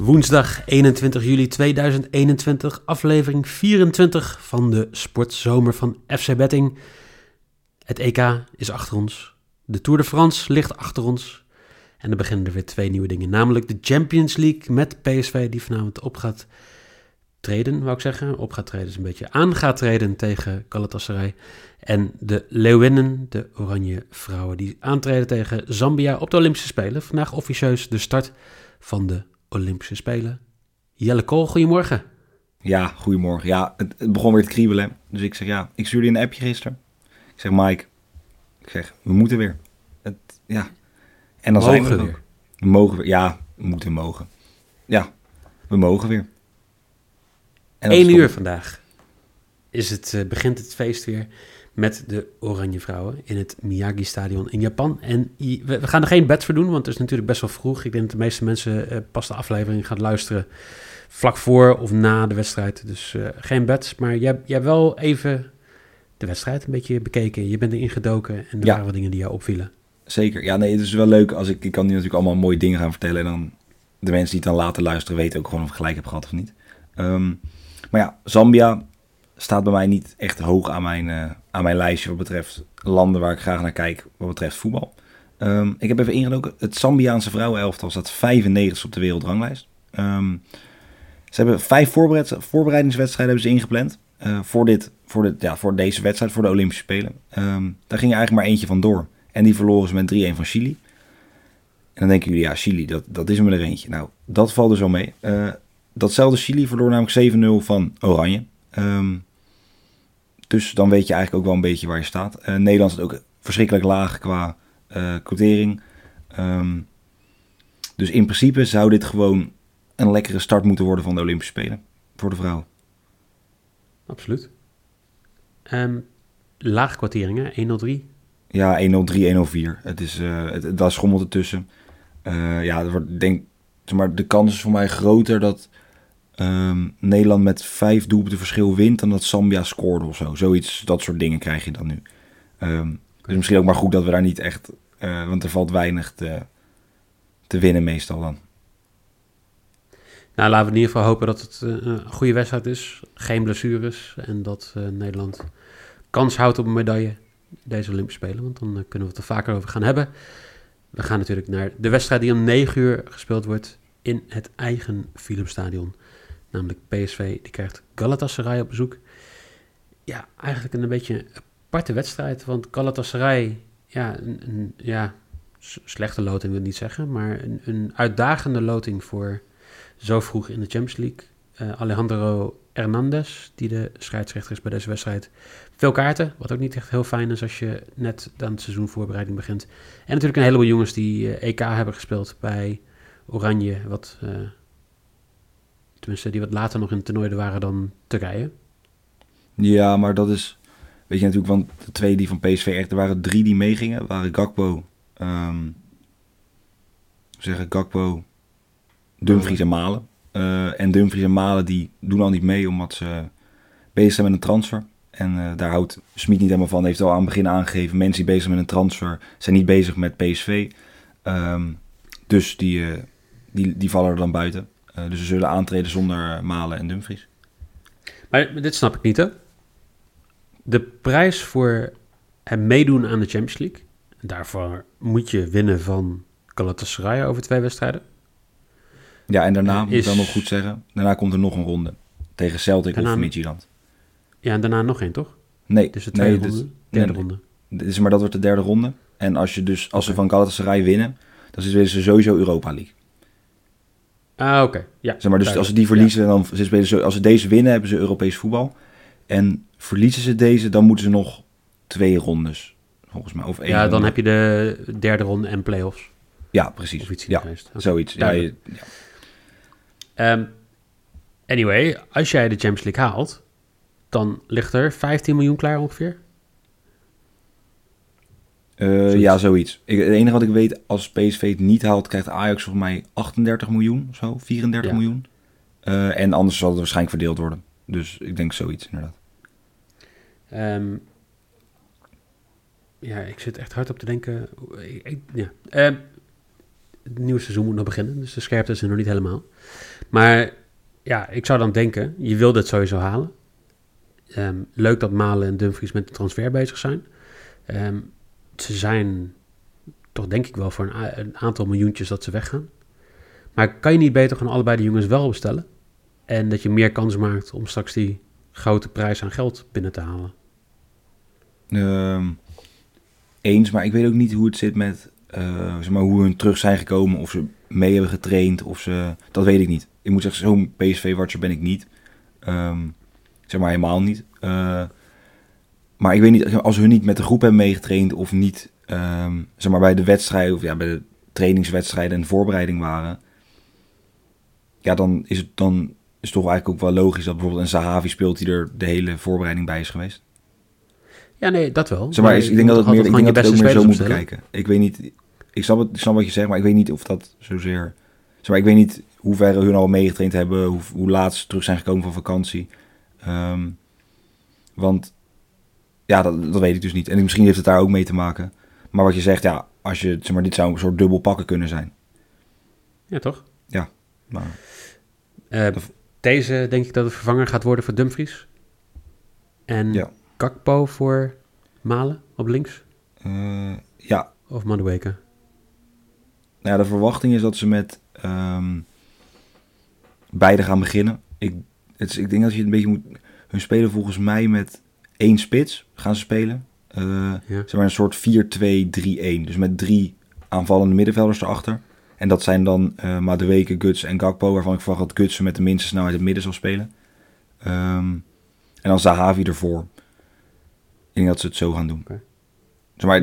Woensdag 21 juli 2021, aflevering 24 van de Sportzomer van FC Betting. Het EK is achter ons. De Tour de France ligt achter ons. En er beginnen er weer twee nieuwe dingen. Namelijk de Champions League met PSV die vanavond op gaat treden, wou ik zeggen. Op gaat treden is een beetje aan gaat treden tegen Galatasaray. En de Leeuwinnen, de Oranje Vrouwen, die aantreden tegen Zambia op de Olympische Spelen. Vandaag officieus de start van de Olympische Spelen. Jelle Kool, goedemorgen. Ja, goedemorgen. Ja, het, het, begon weer te kriebelen. Dus ik zeg ja, ik stuurde een appje gisteren. Ik zeg Mike, ik zeg we moeten weer. Het, ja. En dan zijn we er weer. We mogen weer. Ja, we moeten mogen. Ja, we mogen weer. Eén uur vandaag is het, uh, begint het feest weer met de Oranje Vrouwen in het Miyagi-stadion in Japan. En we, gaan er geen bed voor doen, want het is natuurlijk best wel vroeg. Ik denk dat de meeste mensen uh, pas de aflevering gaan luisteren vlak voor of na de wedstrijd. Dus uh, geen bets, maar jij, jij hebt wel even de wedstrijd een beetje bekeken. Je bent erin gedoken en er Ja. waren wat dingen die jou opvielen. Zeker. Ja, nee, het is wel leuk als ik... Ik kan nu natuurlijk allemaal mooie dingen gaan vertellen. En dan de mensen die het dan later luisteren weten ook gewoon of ik gelijk heb gehad of niet. Ehm, maar ja, Zambia staat bij mij niet echt hoog aan mijn, eh, aan mijn lijstje wat betreft landen waar ik graag naar kijk wat betreft voetbal. Ehm, ik heb even ingedoken. Het Zambiaanse vrouwenelftal staat 95 op de wereldranglijst. Ehm, ze hebben vijf voorbereid, voorbereidingswedstrijden hebben ze ingepland. eh, voor, dit, voor, dit, ja, voor deze wedstrijd, voor de Olympische Spelen. Ehm, daar ging eigenlijk maar eentje van door. En die verloren ze met 3-1 van Chili. En dan denken jullie, ja, Chili, dat, dat is maar er eentje. Nou, dat valt dus wel mee. Eh, datzelfde Chili verloor namelijk 7-0 van Oranje. Dus dan weet je eigenlijk ook wel een beetje waar je staat. Eh, Nederland is ook verschrikkelijk laag qua quotering. Ehm, dus in principe zou dit gewoon een lekkere start moeten worden van de Olympische Spelen. Voor de vrouw. Absoluut. Ehm lage kwarteringen, 103. Ja, 103, 104. Het is, eh het, daar schommelt ertussen. Eh ja, er wordt, denk, maar, de kans is voor mij groter dat ehm, Nederland met vijf doelpunten verschil wint dan dat Zambia scoorde of zo. Zoiets, dat soort dingen krijg je dan nu. Ehm, dus misschien ook maar goed dat we daar niet echt, eh, want er valt weinig te, te winnen meestal dan. Nou, laten we in ieder geval hopen dat het eh, een goede wedstrijd is. Geen blessures. En dat eh, Nederland kans houdt op een medaille deze Olympische Spelen. Want dan kunnen we het er vaker over gaan hebben. We gaan natuurlijk naar de wedstrijd die om 9 uur gespeeld wordt in het eigen Philipsstadion. Namelijk PSV, die krijgt Galatasaray op bezoek. Ja, eigenlijk een, beetje een aparte wedstrijd. Want Galatasaray, ja, een, ja, slechte loting wil ik niet zeggen. Maar een, een uitdagende loting voor zo vroeg in de Champions League. Eh, Alejandro Hernandez, die de scheidsrechter is bij deze wedstrijd. Veel kaarten, wat ook niet echt heel fijn is als je net aan het seizoen voorbereiding begint. En natuurlijk een heleboel jongens die eh, EK hebben gespeeld bij Oranje. Wat, eh, tenminste, die wat later nog in het toernooi er waren dan Turkije. Ja, maar dat is, weet je natuurlijk, want de twee die van PSV echt, er waren drie die meegingen. waren Gakpo, we zeggen Gakpo, Dumfries en Malen. Eh, en Dumfries en Malen die doen al niet mee omdat ze bezig zijn met een transfer. En eh, daar houdt Smit niet helemaal van. Heeft al aan het begin aangegeven, mensen die bezig zijn met een transfer zijn niet bezig met PSV. Ehm, dus die, eh, die, die vallen er dan buiten. Eh, dus ze zullen aantreden zonder Malen en Dumfries. Maar dit snap ik niet, hè? De prijs voor het meedoen aan de Champions League... daarvoor moet je winnen van Galatasaray over twee wedstrijden. Ja, en daarna, moet ik dan nog goed zeggen, daarna komt er nog een ronde. Tegen Celtic Daarna- of Midtjylland. Ja, en daarna nog één, toch? Nee, Dus de tweede nee, ronde, dit- derde nee, ronde. dit is, maar dat wordt de derde ronde. En als, je dus, als ze van Galatasaray winnen, dan spelen ze sowieso Europa League. Ah, oké. Ja, Zeg maar, dus als ze die verliezen, dan ze spelen ze, als ze deze winnen, hebben ze Europees voetbal. En verliezen ze deze, dan moeten ze nog twee rondes. Volgens mij. Of één Ja, dan heb je de derde ronde en play-offs. Ja, precies. Of iets Ja. Oké. zoiets. Duidelijk. ja. Ehm, anyway, als jij de Champions League haalt, dan ligt er 15 miljoen klaar ongeveer. Eh, ja, zoiets. Ik, het enige wat ik weet, als PSV het niet haalt, krijgt Ajax volgens mij 38 miljoen of zo, 34 Ja. miljoen. Eh, en anders zal het waarschijnlijk verdeeld worden. Dus ik denk zoiets, inderdaad. Ehm, ja, ik zit echt hard op te denken. Ik- ik- ja. Ehm, het nieuwe seizoen moet nog beginnen. Dus de scherpte is er nog niet helemaal. Maar ja, ik zou dan denken, je wil dit sowieso halen. Ehm, leuk dat Malen en Dumfries met de transfer bezig zijn. Ehm, ze zijn toch denk ik wel voor een, aantal miljoentjes dat ze weggaan. Maar kan je niet beter gewoon allebei de jongens wel bestellen? En dat je meer kans maakt om straks die grote prijs aan geld binnen te halen. Ehm, eens, maar ik weet ook niet hoe het zit met eh, zeg maar, hoe hun terug zijn gekomen. Of ze mee hebben getraind. Of ze, dat weet ik niet. Ik moet zeggen, zo'n PSV-watcher ben ik niet. Ehm, zeg maar helemaal niet. Eh, maar ik weet niet, als hun niet met de groep hebben meegetraind. Of niet ehm, zeg maar, bij de wedstrijden. Of ja, bij de trainingswedstrijden en voorbereiding waren. Ja, dan is het dan is het toch eigenlijk ook wel logisch dat bijvoorbeeld een Zahavi speelt die er de hele voorbereiding bij is geweest. Ja, nee, dat wel. Zeg maar, ik denk dat het meer, ik denk dat het ook meer zo moet bekijken. bekijken. Ik weet niet, ik snap, het, ik snap wat je zegt, maar ik weet niet of dat zozeer... Zeg maar, ik weet niet hoe ver hun al meegetraind hebben, hoe, hoe laat ze terug zijn gekomen van vakantie. Ehm, want, ja, dat, dat weet ik dus niet. En misschien heeft het daar ook mee te maken. Maar wat je zegt, ja, als je, zeg maar, dit zou een soort dubbel pakken kunnen zijn. Ja, toch? Maar, Eh, deze denk ik dat het vervanger gaat worden voor Dumfries. En Ja. Kakpo voor Malen op links. eh, ja, Of Madueke. Nou ja, de verwachting is dat ze met ehm, beide gaan beginnen. Ik, het is, ik denk dat je het een beetje moet... Hun spelen volgens mij met één spits gaan ze spelen. Ja. zeg maar een soort 4-2-3-1. Dus met drie aanvallende middenvelders erachter. En dat zijn dan eh Madueke, Guts en Gakpo. Waarvan ik verwacht dat Guts met de minste snelheid in het midden zal spelen. Ehm, en dan Zahavi ervoor. Ik denk dat ze het zo gaan doen. Zeg maar,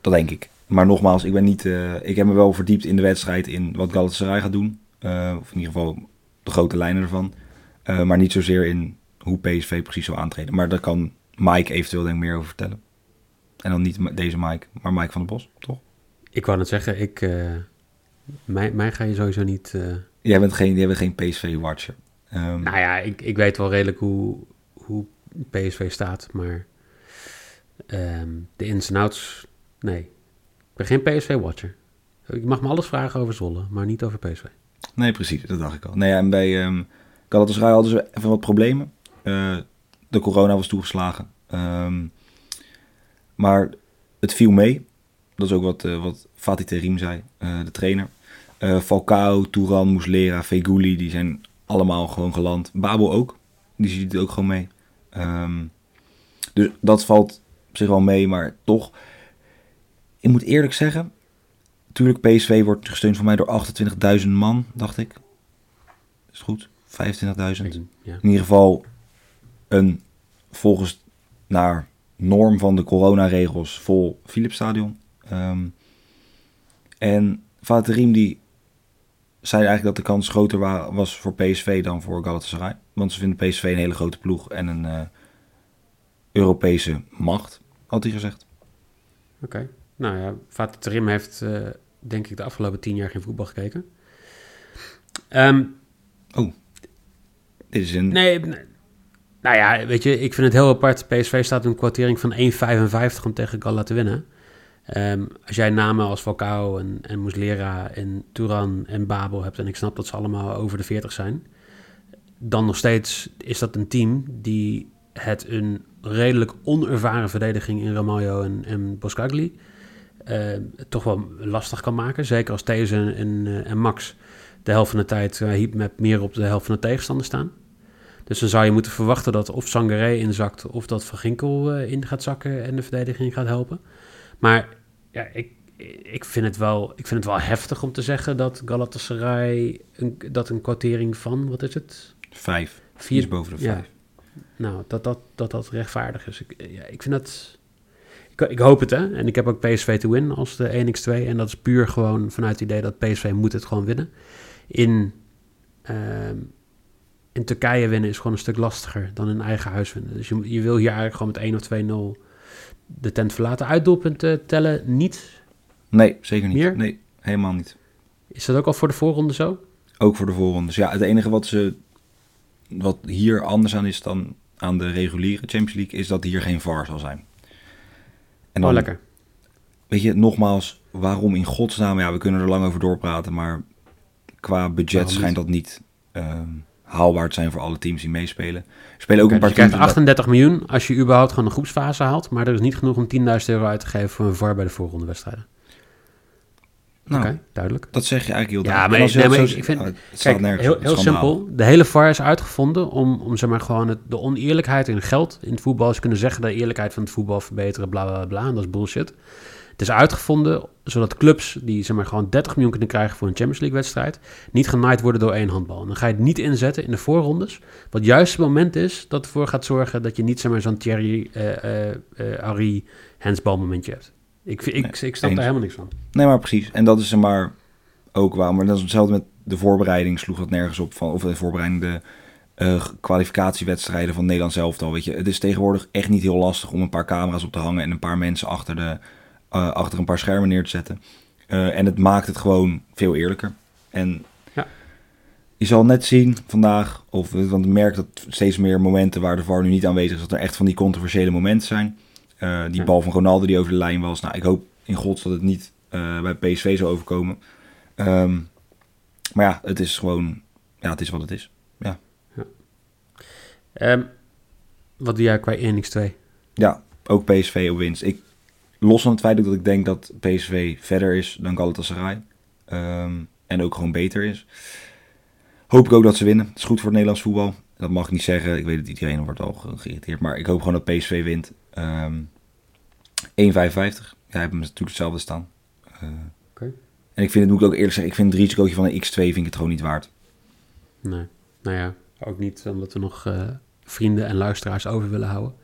dat denk ik. Maar nogmaals, ik ben niet. eh, ik heb me wel verdiept in de wedstrijd in wat Galatasaray gaat doen. Of in ieder geval de grote lijnen ervan. Maar niet zozeer in hoe PSV precies zal aantreden. Maar daar kan Mike eventueel denk ik meer over vertellen. En dan niet deze Mike, maar Mike van der Bos, toch? Ik wou net zeggen, ik, eh, mij, mij ga je sowieso niet... eh, Jij bent geen, jij bent geen PSV-watcher. Ehm, Nou ja, ik, ik weet wel redelijk hoe, hoe PSV staat, maar ehm, de ins en outs, nee. Ik ben geen PSV-watcher. Je mag me alles vragen over Zwolle, maar niet over PSV. Nee, precies, dat dacht ik al. Nee, en bij ehm Galatasaray hadden ze even wat problemen. Eh, de corona was toegeslagen. Ehm, maar het viel mee. Dat is ook wat, eh, wat Fatih Terim zei, eh, de trainer. Falcao, Touran, Muslera, Feguli, die zijn allemaal gewoon geland. Babel ook, die ziet het ook gewoon mee. Ehm, dus dat valt op zich wel mee, maar toch... Ik moet eerlijk zeggen, Natuurlijk, PSV wordt gesteund van mij door 28.000 man, dacht ik. Is het goed? 25.000. Ja. In ieder geval een volgens naar norm van de coronaregels vol Philipsstadion. Ehm en Fatih Riem die zei eigenlijk dat de kans groter wa- was voor PSV dan voor Galatasaray. Want ze vinden PSV een hele grote ploeg en een eh, Europese macht, had hij gezegd. Oké. Nou ja, Fatih Terim heeft eh, denk ik de afgelopen tien jaar geen voetbal gekeken. Ehm, Dit is een... nee, nee. Nou ja, weet je, ik vind het heel apart. PSV staat een kwartering van 1,55 om tegen Gala te winnen. Ehm, als jij namen als Falcao en, en Muslera en Turan en Babel hebt... en ik snap dat ze allemaal over de 40 zijn... dan nog steeds is dat een team die het een redelijk onervaren verdediging in Ramaljo en, en Boskagli... eh, toch wel lastig kan maken. Zeker als These en, eh, en Max de helft van de tijd hier met meer op de helft van de tegenstander staan. Dus dan zou je moeten verwachten dat of Sangaré inzakt of dat Van Ginkel eh, in gaat zakken en de verdediging gaat helpen. Maar ja, ik, ik, vind het wel, ik vind het wel heftig om te zeggen dat Galatasaray een, dat een kwartering van, wat is het? Vijf. Vier, Iets boven de ja. vijf. Nou, dat dat, dat, dat rechtvaardig is. Ik, ja, ik vind dat... Ik, ik hoop het, hè. En ik heb ook PSV to win als de 1x2. En dat is puur gewoon vanuit het idee dat PSV moet het gewoon winnen. In, ehm, in Turkije winnen is gewoon een stuk lastiger dan in eigen huis winnen. Dus je, je wil hier eigenlijk gewoon met 1 of 2-0 de tent verlaten. Uitdoelpunten tellen niet. Nee, zeker niet. Meer? Nee, helemaal niet. Is dat ook al voor de voorronde zo? Ook voor de voorrondes. Ja, het enige wat, ze, wat hier anders aan is dan aan de reguliere Champions League... is dat hier geen VAR zal zijn. En oh, lekker. weet je, nogmaals, waarom in godsnaam? Ja, we kunnen er lang over doorpraten, maar qua budget schijnt dat niet ehm, haalbaar te zijn voor alle teams die meespelen. Er spelen ook een je paar krijgt teams... 38 miljoen als je überhaupt gewoon een groepsfase haalt. Maar er is niet genoeg om 10.000 euro uit te geven voor een VAR bij de voorrondewedstrijden. Nou, Oké, duidelijk. dat zeg je eigenlijk heel Ja, duidelijk. maar als je nee, maar zo ik- vind- nou, het staat Kijk, nergens heel, heel schandaal. simpel. De hele VAR is uitgevonden om, om zeg maar, gewoon het, de oneerlijkheid in geld in het voetbal. Ze kunnen zeggen de eerlijkheid van het voetbal verbeteren, bla bla bla. En dat is bullshit. Het is uitgevonden zodat clubs die zeg maar, gewoon 30 miljoen kunnen krijgen voor een Champions League wedstrijd, niet genaaid worden door één handbal. En dan ga je het niet inzetten in de voorrondes. Wat juist het moment is dat ervoor gaat zorgen dat je niet zeg maar, zo'n Thierry, eh eh eh, Harry handsbal momentje hebt. Ik, vind- ik, Nee, ik, snap eens. daar helemaal niks van. Nee, maar precies. En dat is maar ook waar. Maar dat is hetzelfde met de voorbereiding. Sloeg dat nergens op van. Of de voorbereiding, de eh, kwalificatiewedstrijden van Nederland zelf al. Weet je, het is tegenwoordig echt niet heel lastig om een paar camera's op te hangen en een paar mensen achter, de, eh, achter een paar schermen neer te zetten. Eh, en het maakt het gewoon veel eerlijker. En Ja. je zal net zien vandaag, of want ik merk dat steeds meer momenten waar de VAR nu niet aanwezig is, dat er echt van die controversiële momenten zijn. Eh, die Ja. bal van Ronaldo die over de lijn was. Nou, ik hoop in gods dat het niet bij PSV zou overkomen. Ehm, maar ja, het is gewoon, ja, het is wat het is. Ehm, wat doe jij qua 1x2? Ja, ook PSV op winst. Ik, los van het feit dat ik denk dat PSV verder is dan Galatasaray. ehm, en ook gewoon beter is. Hoop ik ook dat ze winnen. Het is goed voor het Nederlands voetbal. Dat mag ik niet zeggen. Ik weet dat iedereen wordt al ge- geïrriteerd. Maar ik hoop gewoon dat PSV wint. Ehm 1,55. Ja, hebben natuurlijk hetzelfde staan. Oké. En ik vind het, moet ik ook eerlijk zeggen, ik vind het risicootje van een X2 vind ik het gewoon niet waard. Nee, nou ja, ook niet omdat we nog eh, vrienden en luisteraars over willen houden.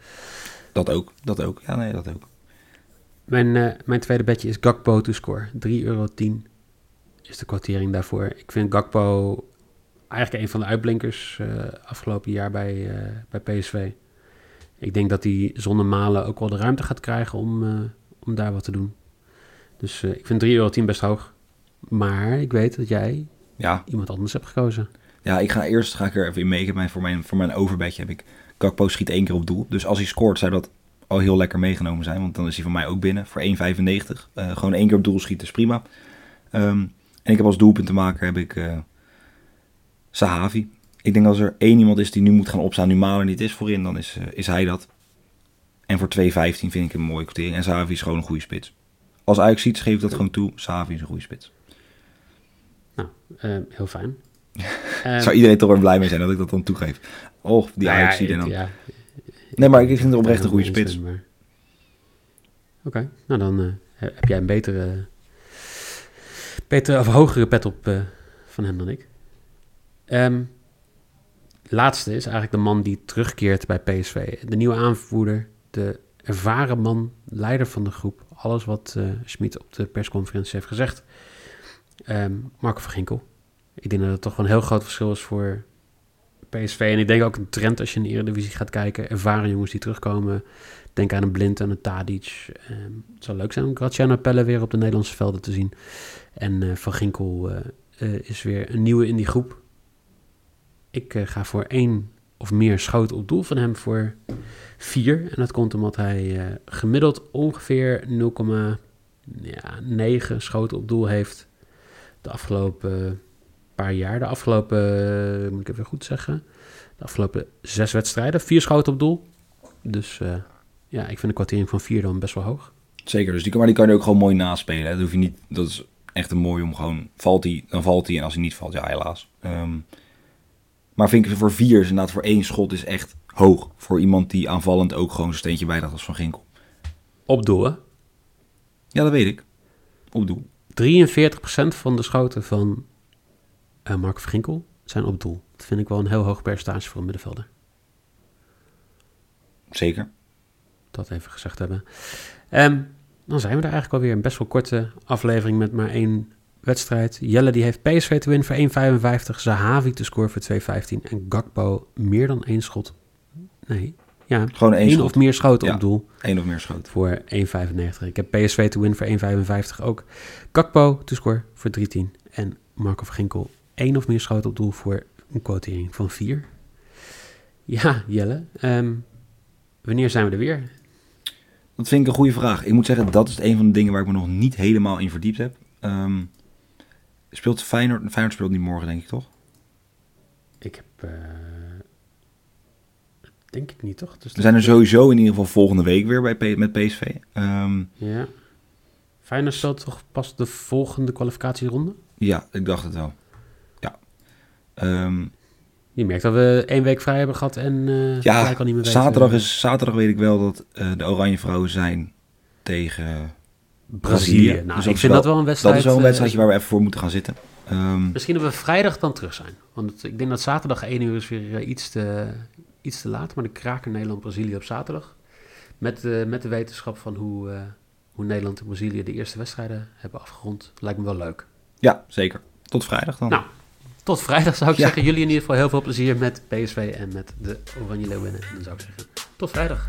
Dat ook, dat ook. Ja, nee, dat ook. Mijn, eh, mijn tweede bedje is Gakpo to score. 3,10 euro is de kwartering daarvoor. Ik vind Gakpo eigenlijk een van de uitblinkers eh, afgelopen jaar bij, eh, bij PSV. Ik denk dat hij zonder malen ook wel de ruimte gaat krijgen om, om daar wat te doen. Dus ik vind 3,10 euro best hoog. Maar ik weet dat jij Ja, iemand anders hebt gekozen. Ja, ik ga eerst ga ik er even in mee. Voor, mijn, voor mijn overbedje heb ik... Kakpo schiet één keer op doel. Dus als hij scoort, zou dat al heel lekker meegenomen zijn. Want dan is hij van mij ook binnen voor 1,95. Eh gewoon één keer op doel schieten is prima. Ehm, en ik heb als doelpunt te maken heb ik eh Sahavi. Ik denk als er één iemand is die nu moet gaan opstaan, nu Maler niet is voorin, dan is, eh, is hij dat. En voor 2,15 vind ik hem een mooie quotering. En Sahavi is gewoon een goede spits. Als Ajax ziet, geef ik dat gewoon toe. Sahavi is een goede spits. Nou, heel fijn. Zou iedereen toch weer blij mee zijn dat ik dat dan toegeef. Och, die nou ja, Ajax dan... ja, Nee, maar ik vind het oprecht een goede spits. maar- Oké, nou dan eh, heb jij een betere, betere of hogere pet op eh, van hem dan ik. Ehm, laatste is eigenlijk de man die terugkeert bij PSV. De nieuwe aanvoerder, de ervaren man, leider van de groep. Alles wat eh Schmid op de persconferentie heeft gezegd. Ehm, Marco van Ginkel. Ik denk dat het toch wel een heel groot verschil is voor PSV. En ik denk ook een trend als je in de Eredivisie gaat kijken. Ervaren jongens die terugkomen. Denk aan een Blind en een Tadic. Ehm, het zou leuk zijn om Graziano Pelle weer op de Nederlandse velden te zien. En eh, Van Ginkel eh, eh, is weer een nieuwe in die groep. Ik ga voor één of meer schoten op doel van hem voor vier. En dat komt omdat hij gemiddeld ongeveer 0,9 schoten op doel heeft de afgelopen paar jaar. De afgelopen, eh, moet ik even goed zeggen, de afgelopen zes wedstrijden. Vier schoten op doel. Dus eh, ja, ik vind de kwartering van vier dan best wel hoog. Zeker, dus die, kan- maar die kan je ook gewoon mooi naspelen. Hè. Dat, hoef je niet, dat is echt een mooi om gewoon... Valt hij, dan valt hij. En als hij niet valt, ja, helaas. Ehm, maar vind ik voor vier is inderdaad voor één schot is echt hoog. Voor iemand die aanvallend ook gewoon zijn steentje bijdraagt als Van Ginkel. Op doel, hè? Ja, dat weet ik. Op doel. 43% van de schoten van eh Mark van Ginkel zijn op doel. Dat vind ik wel een heel hoog percentage voor een middenvelder. Zeker. Dat even gezegd hebben. Ehm, dan zijn we er eigenlijk alweer. Een best wel korte aflevering met maar één wedstrijd. Jelle die heeft PSV te winnen voor 1,55. Zahavi te scoren voor 2,15. En Gakpo meer dan één schot. Nee, ja, Gewoon één of meer schoten Ja. op doel Eén of meer schoten. voor 1,95. Ik heb PSV te winnen voor 1,55 ook. Gakpo te scoren voor 3,10. En Marco van Ginkel één of meer schoten op doel voor een quotering van 4. Ja, Jelle. ehm, wanneer zijn we er weer? dat vind ik een goede vraag. Ik moet zeggen, dat is een van de dingen waar ik me nog niet helemaal in verdiept heb. Ehm, speelt Feyenoord... Feyenoord speelt niet morgen, denk ik, toch? Ik heb... eh, denk ik niet, toch? Dus We zijn er sowieso in ieder geval volgende week weer bij P- met PSV. Ehm, Ja. Feyenoord speelt toch pas de volgende kwalificatieronde? ja, ik dacht het wel. Ehm, Je merkt dat we één week vrij hebben gehad en eh ja, al niet meer weten. zaterdag, is, zaterdag weet ik wel dat eh, de Oranje Vrouwen zijn tegen... Brazilië. Brazilië. Nou, Dus ik vind wel- dat wel een wedstrijd. Dat is wel een eh, wedstrijdje waar we even voor moeten gaan zitten. Ehm, Misschien dat we vrijdag dan terug zijn. Want ik denk dat zaterdag 1 uur is weer iets te, iets te laat. Maar de kraken Nederland-Brazilië op zaterdag. Met, met de wetenschap van hoe, hoe Nederland en Brazilië de eerste wedstrijden hebben afgerond. Lijkt me wel leuk. ja, zeker. Tot vrijdag dan. Nou, Tot vrijdag zou ik Ja. zeggen. Jullie in ieder geval heel veel plezier met PSV en met de Oranje Leeuwinnen. En dan zou ik zeggen, tot vrijdag.